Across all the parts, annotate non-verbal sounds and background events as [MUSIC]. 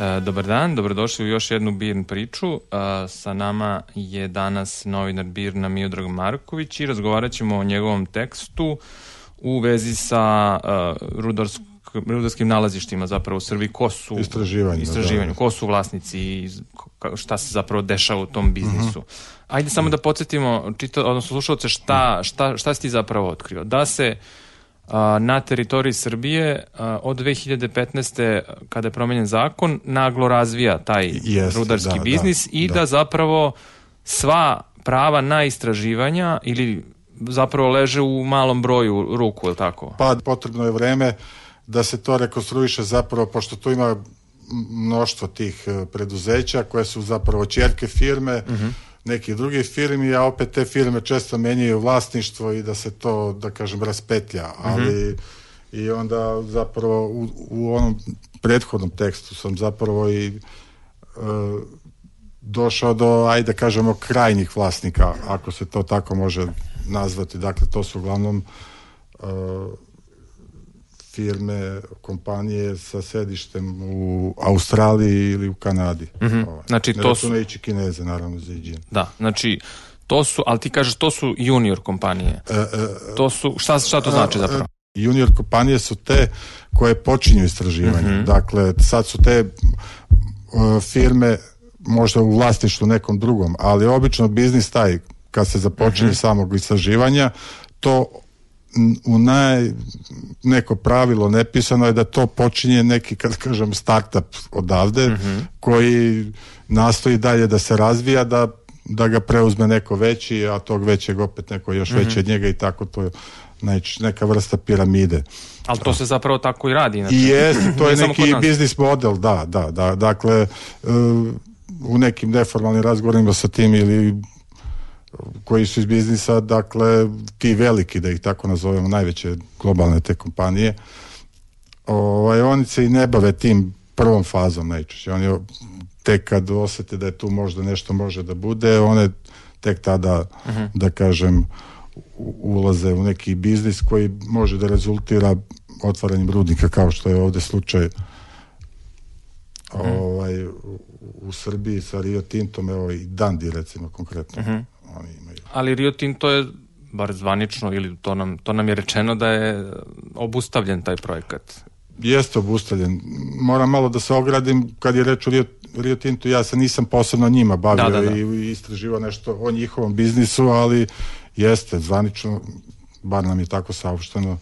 E, Dobar dan, dobrodošli u još jednu Birn priču. E, Sa nama je danas novinar Birna Miodrag Marković i razgovarat ćemo o njegovom tekstu u vezi sa e, rudarsk, rudarskim nalazištima zapravo u Srbiji. Ko su, Istraživanjima, istraživanju, da. ko su vlasnici i šta se zapravo dešava u tom biznisu. Ajde samo da podsjetimo, čita, odnosno slušalce, šta, šta, šta si ti zapravo otkrio? Da se a, na teritoriji Srbije a, od 2015. kada je promenjen zakon naglo razvija taj Jeste, rudarski da, biznis da, i da. da. zapravo sva prava na istraživanja ili zapravo leže u malom broju ruku, je li tako? Pa potrebno je vreme da se to rekonstruiše zapravo, pošto tu ima mnoštvo tih e, preduzeća koje su zapravo čerke firme, nekih drugih firmi, a opet te firme često menjaju vlasništvo i da se to, da kažem, raspetlja. Ali i onda zapravo u, u onom prethodnom tekstu sam zapravo i e, došao do, ajde da kažemo, krajnjih vlasnika, ako se to tako može nazvati. Dakle, to su uglavnom e, firme, kompanije sa sedištem u Australiji ili u Kanadi. Ovaj. Znači, Ne to su- računajući Kineze, naravno, za IGN. Da, znači to su, ali ti kažeš to su junior kompanije. To su, šta, šta to znači zapravo? Junior kompanije su te koje počinju istraživanje. Dakle, sad su te uh, firme možda u vlasništvu nekom drugom, ali obično biznis taj kad se započinje samog istraživanja, to u naj neko pravilo nepisano je da to počinje neki, kad kažem, startup odavde, koji nastoji dalje da se razvija, da, da ga preuzme neko veći, a tog većeg opet neko još veći od njega i tako to je najč- neka vrsta piramide. Ali to se zapravo tako i radi. Znači. I jeste, to je neki biznis model, da, da, da. Dakle, e, u nekim neformalnim razgovorima sa tim ili koji su iz biznisa, dakle, ti veliki, da ih tako nazovemo, najveće globalne te kompanije, ovaj, oni se i ne bave tim prvom fazom najčešće. Oni tek kad osete da je tu možda nešto može da bude, one tek tada, da kažem, ulaze u neki biznis koji može da rezultira otvaranjem rudnika kao što je ovde slučaj ovaj, u, u Srbiji sa Rio Tintom, evo i Dandi recimo konkretno. Oni imaju. Ali Rio Tinto je bar zvanično ili to nam, to nam je rečeno da je obustavljen taj projekat. Jeste obustavljen. Moram malo da se ogradim kad je reč o Rio, Rio Tintu, ja se nisam posebno njima bavio Da, da, da. i, istraživao nešto o njihovom biznisu, ali jeste zvanično, bar nam je tako saopšteno,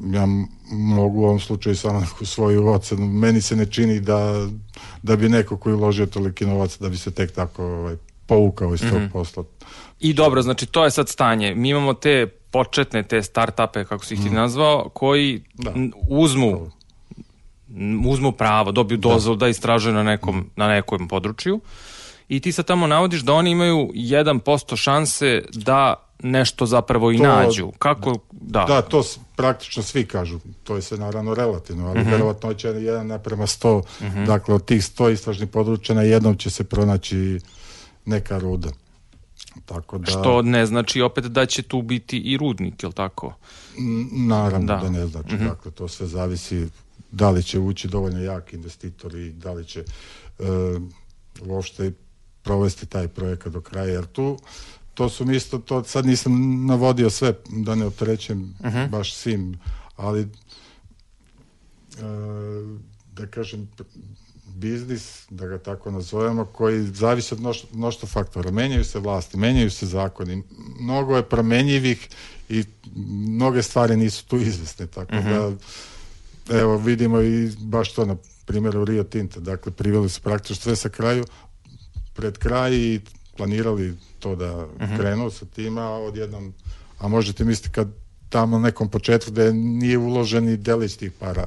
ja mogu u ovom slučaju samo neku svoju ocenu. Meni se ne čini da, da bi neko koji uložio toliki novac da bi se tek tako ovaj, povukao iz Mhm. tog posla. I dobro, znači to je sad stanje. Mi imamo te početne, te start-upe, kako si ih ti nazvao, koji Da. uzmu uzmu pravo, dobiju dozvolu da, istražuju na nekom, na nekom području i ti sad tamo navodiš da oni imaju 1% šanse da nešto zapravo i To- nađu. Kako, da. Da, to praktično svi kažu, to je sve naravno relativno, ali Mhm. verovatnoća je 1 naprema 100, dakle od tih 100 istražnih područja na jednom će se pronaći neka ruda. Tako da, Što ne znači opet da će tu biti i rudnik, jel tako? naravno Da. da, ne znači, dakle to sve zavisi da li će ući dovoljno jak investitor i da li će e, uopšte provesti taj projekat do kraja, jer tu to su mi isto, to sad nisam navodio sve, da ne opterećem baš svim, ali e, da kažem biznis, da ga tako nazovemo, koji zavisi od mnoš- mnoštva faktora. Menjaju se vlasti, menjaju se zakoni, mnogo je promenjivih i mnoge stvari nisu tu izvesne, tako da evo vidimo i baš to na primjeru Rio Tinta, dakle priveli su praktično sve sa kraju, pred kraj i planirali to da krenu sa tim, a odjednom, a možete misliti kad tamo na nekom početku da nije uložen ni delić tih para,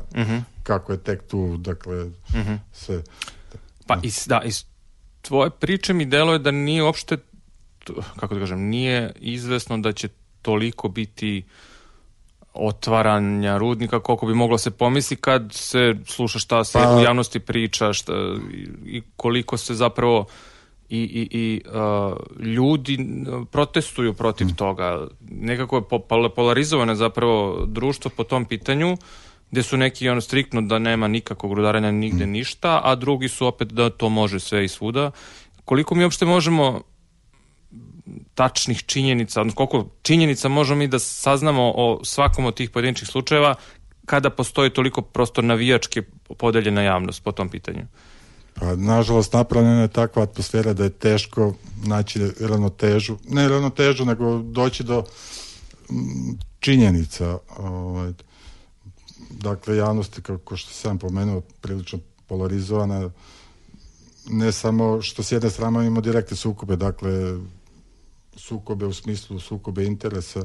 kako je tek tu, dakle, sve. Pa iz, da, iz tvoje priče mi deluje da nije uopšte, kako da kažem, nije izvesno da će toliko biti otvaranja rudnika koliko bi moglo se pomisli kad se sluša šta se Pa- u javnosti priča šta, i, koliko se zapravo i, i, i uh, ljudi protestuju protiv mm. toga. Nekako je polarizovano zapravo društvo po tom pitanju, gde su neki ono striktno da nema nikakvog rudarenja nigde mm. ništa, a drugi su opet da to može sve i svuda. Koliko mi uopšte možemo tačnih činjenica, odnosno koliko činjenica možemo mi da saznamo o svakom od tih pojedinačnih slučajeva kada postoji toliko prosto navijačke podeljena javnost po tom pitanju? Pa, nažalost, napravljena je takva atmosfera da je teško naći ravnotežu, ne ravnotežu, nego doći do mm, činjenica. Ovaj, dakle, javnost, kako što sam pomenuo, prilično polarizovana, ne samo što s jedne strane imamo direktne sukobe, dakle, sukobe u smislu sukobe interesa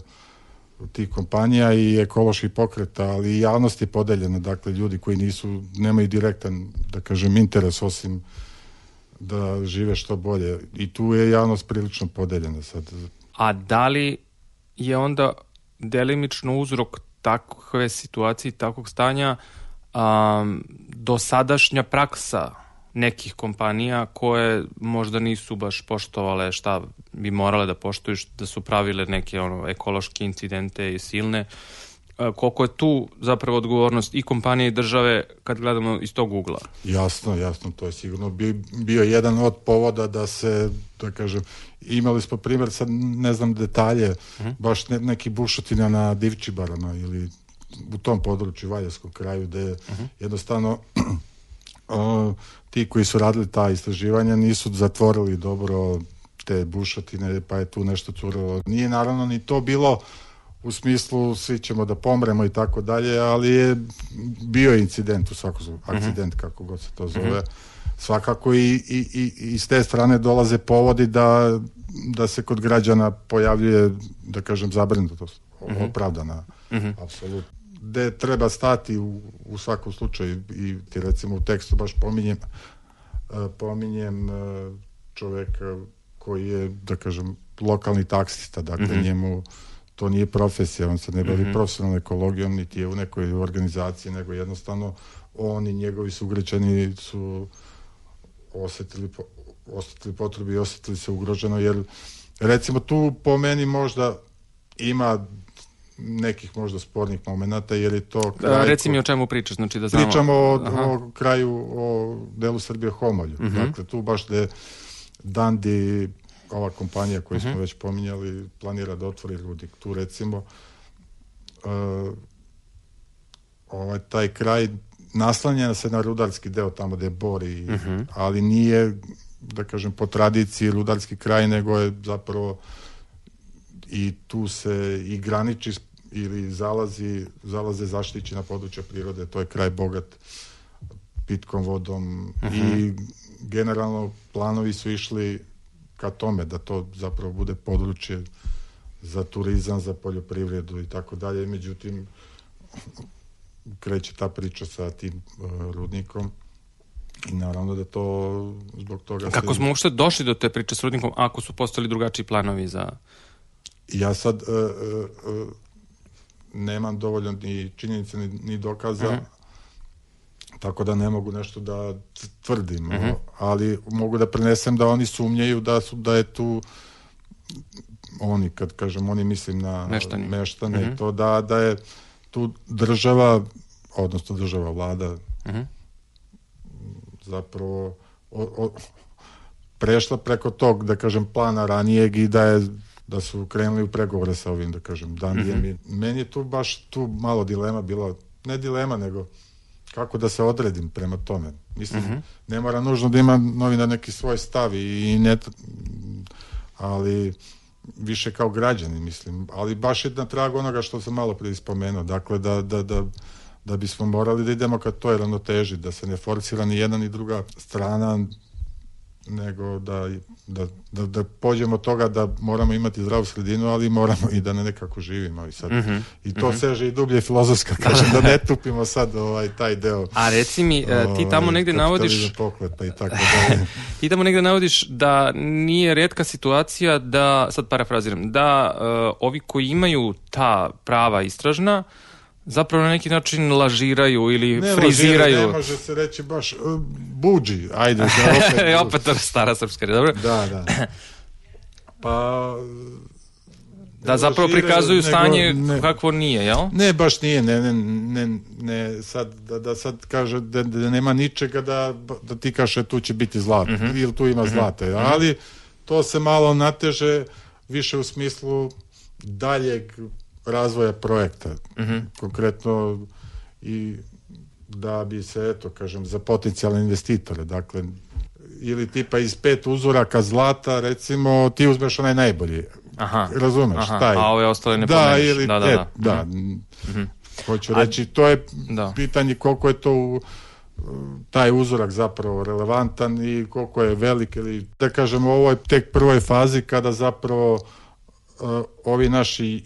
tih kompanija i ekoloških pokreta, ali i javnost je podeljena, dakle ljudi koji nisu, nemaju direktan, da kažem, interes osim da žive što bolje. I tu je javnost prilično podeljena sad. A da li je onda delimično uzrok takve situacije, takvog stanja um, dosadašnja praksa nekih kompanija koje možda nisu baš poštovale šta bi morale da poštuju, da su pravile neke ono, ekološke incidente i silne. E, koliko je tu zapravo odgovornost i kompanije i države kad gledamo iz tog ugla? Jasno, jasno, to je sigurno bio jedan od povoda da se, da kažem, imali smo primjer, sad ne znam detalje. -huh. baš ne, neki bušotina na Divčibarama ili u tom području, Valjevskom kraju, gde uh mhm. -huh. jednostavno [CLEARS THROAT] o, ti koji su radili ta istraživanja nisu zatvorili dobro te bušotine, pa je tu nešto curilo. Nije naravno ni to bilo u smislu svi ćemo da pomremo i tako dalje, ali je bio incident u svakom mm -hmm. akcident kako god se to zove. Mm -hmm. Svakako i, i, i, i s te strane dolaze povodi da, da se kod građana pojavljuje, da kažem, zabrinutost, mm -hmm. opravdana, mm -hmm. apsolutno gde treba stati u, u svakom slučaju i ti recimo u tekstu baš pominjem e, pominjem e, čoveka koji je, da kažem, lokalni taksista, dakle mm -hmm. njemu to nije profesija, on se ne bavi mm -hmm. profesionalnom ekologijom, niti je u nekoj organizaciji, nego jednostavno on i njegovi sugrađani su osetili, osetili potrebi i osetili se ugroženo, jer recimo tu po meni možda ima nekih možda spornih momenata, jer je to kraj... Reci mi o čemu pričaš, znači da znamo... Pričamo o, o kraju, o delu Srbije Homolju. Mm -hmm. Dakle, tu baš da Dandi, ova kompanija koju smo mhm. već pominjali, planira da otvori rudnik. Tu recimo uh, ovaj, taj kraj naslanja se na rudarski deo tamo gde je Bori, mm -hmm. ali nije, da kažem, po tradiciji rudarski kraj, nego je zapravo i tu se i graniči ili zalazi, zalaze zaštićena područja prirode, to je kraj bogat pitkom vodom uh -huh. i mhm. generalno planovi su išli ka tome da to zapravo bude područje za turizam, za poljoprivredu i tako dalje. Međutim, kreće ta priča sa tim uh, rudnikom i naravno da to zbog toga... Kako smo uopšte došli do te priče s rudnikom ako su postali drugačiji planovi za... Ja sad uh, uh, nemam dovoljno ni činjenice ni, ni dokaza, uh mhm. -huh. Tako da ne mogu nešto da tvrdim, uh mhm. -huh. ali mogu da prenesem da oni sumnjaju da su da je tu oni kad kažem oni mislim na meštane, meštane uh -huh. to da da je tu država odnosno država vlada zapravo o, o, prešla preko tog da kažem plana ranijeg i da je da su krenuli u pregovore sa ovim, da kažem, Dandijem. Mm -hmm. Meni je tu baš tu malo dilema bila, ne dilema, nego kako da se odredim prema tome. Mislim, mm -hmm. ne mora nužno da ima novina neki svoj stav i ne, ali više kao građani, mislim. Ali baš je na tragu onoga što sam malo prije spomenuo. Dakle, da, da, da, da bismo morali da idemo ka toj ravnoteži, da se ne forcira ni jedna ni druga strana, nego da, da, da, da pođemo od toga da moramo imati zdravu sredinu, ali moramo i da ne nekako živimo i sad. Mm -hmm. I to mm -hmm. seže i dublje filozofska, kažem, da ne [LAUGHS] tupimo sad ovaj, taj deo. A reci mi, ovaj, ti tamo negde navodiš... Pokleta i tako dalje. [LAUGHS] ti tamo negde navodiš da nije redka situacija da, sad parafraziram, da uh, ovi koji imaju ta prava istražna, zapravo na neki način lažiraju ili Ne, friziraju. lažiraju, Ne može se reći baš uh, buđi, ajde. Da [LAUGHS] opet, E, opet to stara srpska, dobro? Da, da. [CLEARS THROAT] Pa... Da zapravo prikazuju nego stanje ne- kakvo nije, jel? Ne, baš nije, ne, ne, ne, ne sad, da, da sad kaže da, da nema ničega da, da ti kaže tu će biti zlato, Mhm. ili tu ima zlata, ali to se malo nateže više u smislu daljeg razvoja projekta. Mhm. Konkretno i da bi se, eto, kažem, za potencijalne investitore, dakle, ili tipa iz pet uzoraka zlata, recimo, ti uzmeš onaj najbolji. Aha. Razumeš, Aha, taj. a ove ostale ne Da, pomeniš. ili, Da, da, e, da. da. Hoću reći, to je Da. pitanje koliko je to u, taj uzorak zapravo relevantan i koliko je velik ili da kažem u ovoj tek prvoj fazi kada zapravo uh, ovi naši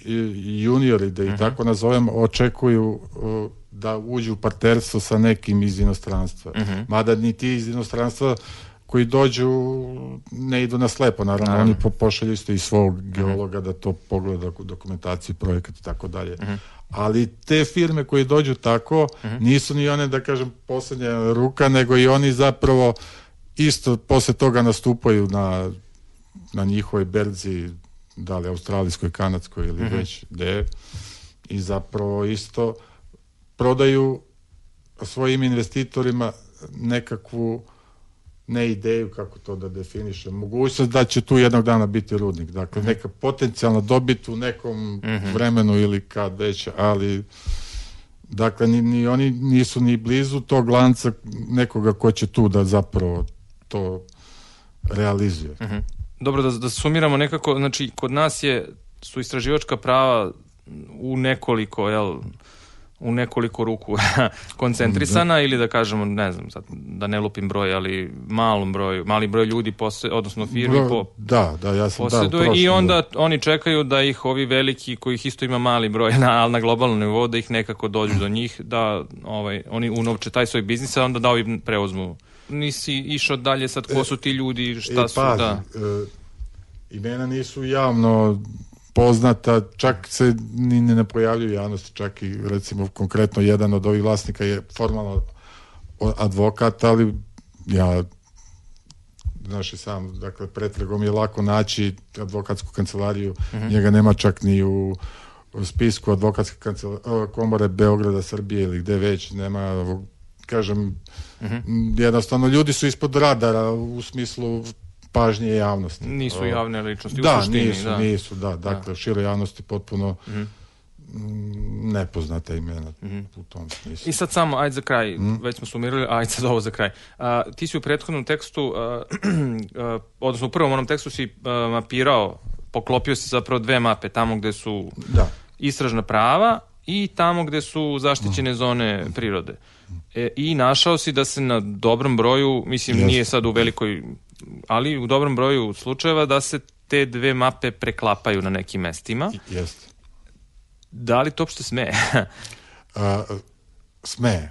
juniori da ih tako nazovem očekuju uh, da uđu u partnerstvo sa nekim iz inostranstva. Mada ni ti iz inostranstva koji dođu ne idu na slepo, naravno, oni po, pošalju isto i svog geologa da to pogleda dokumentaciju, projekat i tako dalje. Ali te firme koji dođu tako nisu ni one, da kažem, posljednja ruka, nego i oni zapravo isto posle toga nastupaju na, na njihovoj berzi, da li australijskoj, kanadskoj ili već gde, i zapravo isto prodaju svojim investitorima nekakvu ne ideju kako to da definišem, mogućnost da će tu jednog dana biti rudnik. Dakle, neka potencijalna dobit u nekom vremenu ili kad već, ali dakle, ni, ni oni nisu ni blizu tog lanca nekoga ko će tu da zapravo to realizuje. Dobro, da, da sumiramo nekako, znači, kod nas je, su istraživačka prava u nekoliko, jel, u nekoliko ruku [LAUGHS] koncentrisana ili da kažemo, ne znam, sad, da ne lupim broj, ali malom broju, mali broj ljudi, posle, odnosno firmi Bro- po, da, da, ja sam da, posjeduje i prošlom, onda oni čekaju da ih ovi veliki kojih isto ima mali broj [LAUGHS] na, ali na globalnom nivou da ih nekako dođu do njih da ovaj, oni unovče taj svoj biznis a onda da ovi preuzmu nisi išao dalje sad ko su ti ljudi šta E, su pazi, da. e, imena nisu javno poznata, čak se ni ne pojavljuju javnosti, čak i recimo konkretno jedan od ovih vlasnika je formalno advokat, ali ja znaš i sam, dakle, pretragom je lako naći advokatsku kancelariju, njega nema čak ni u, u spisku advokatske e, komore Beograda, Srbije ili gde već, nema, kažem, m, jednostavno ljudi su ispod radara u smislu pažnje javnosti. nisu javne ličnosti u da, suštini nisu, da. nisu, da, dakle, šire javnosti potpuno mm, nepoznata imena u tom smislu. I sad samo, ajde za kraj, Mhm. već smo sumirali, ajde sad ovo za kraj. A, ti si u prethodnom tekstu, a, [CLEARS THROAT] a, odnosno u prvom onom tekstu si a, mapirao, poklopio si zapravo dve mape, tamo gde su Da. istražna prava i tamo gde su zaštićene zone prirode. E, I našao si da se na dobrom broju, mislim Jeste. nije sad u velikoj, ali u dobrom broju slučajeva da se te dve mape preklapaju na nekim mestima. Jeste. Da li to uopšte sme? [LAUGHS] A, sme,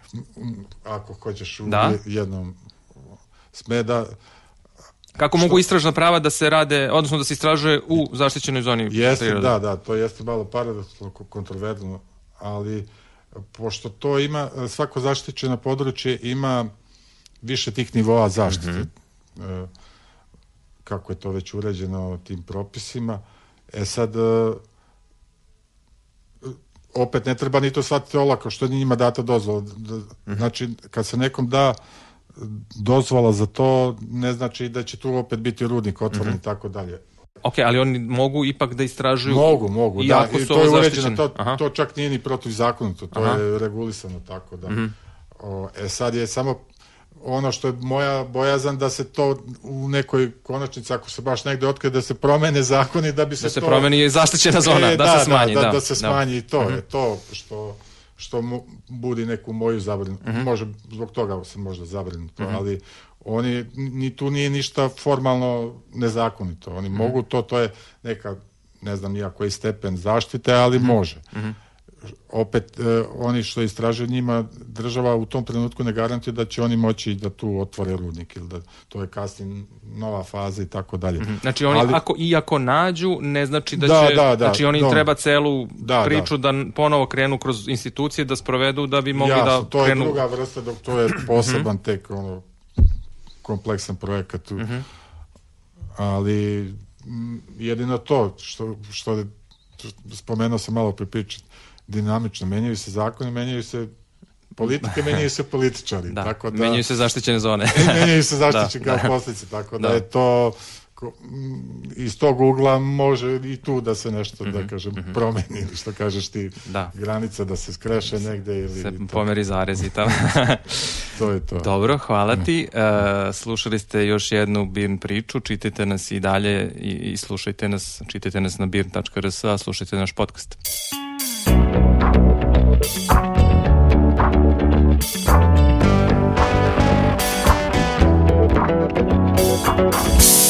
ako hoćeš u Da. je- jednom sme da Kako mogu istražna prava da se rade, odnosno da se istražuje u zaštićenoj zoni jeste, prirode? da, da, to jeste malo paradoksalno ko- kontroverzno, ali pošto to ima, svako zaštićeno područje ima više tih nivoa zaštite. E, kako je to već uređeno tim propisima. E sad, e, opet ne treba ni to shvatiti olako što je njima data dozvola. D- Znači, kad se nekom da dozvola za to, ne znači da će tu opet biti rudnik otvoren i tako dalje. Ok, ali oni mogu ipak da istražuju. Mogu, mogu, da, i to je uređeno, to, to čak nije ni protivzakonito, to Aha. Mhm. je regulisano tako da. O, e sad je samo ono što je moja bojazan da se to u nekoj konačnici, ako se baš negde otkrije, da se promene zakoni da bi se Da se to... promeni zaštićena zona, E, da, se smanji. Da, Da, da, se da. Mhm. smanji i to je to što što mu budi neku moju zabrinutost. Mhm. Može, zbog toga se možda zabrinuto, ali oni, ni tu nije ništa formalno nezakonito. Mhm. Oni mogu to, to je neka, ne znam nija koji stepen zaštite, ali može. Opet e, oni što istražuju njima država u tom trenutku ne garantuje da će oni moći da tu otvore rudnik ili da to je kasnije nova faza i tako dalje. Mhm. Znači oni Ali- ako i ako nađu ne znači da, Da, će da, da, znači oni da. treba celu Da, priču da. ponovo krenu kroz institucije da sprovedu da bi mogli Jasno, da to je krenu druga vrsta, dok to je [CLEARS THROAT] poseban tek ono, kompleksan projekat. tu. Ali m, jedino to što, što je, spomenuo sam malo pre pričat, dinamično, menjaju se zakoni, menjaju se politike, [LAUGHS] menjaju se političari. da, tako da, menjaju se zaštićene zone. [LAUGHS] menjaju se [LAUGHS] zaštićeni Da, kao da. posljedice, tako da, Da. je to iz tog ugla može i tu da se nešto, da kažem, promeni, ili što kažeš ti, Mhm, Da. granica da se skreše negde ili se to, pomeri zarez i tamo. to je to. Dobro, hvala ti. E, slušali ste još jednu BIRN priču, čitajte nas i dalje i, i slušajte nas, čitajte nas na birn.rs, a slušajte naš podcast. Thank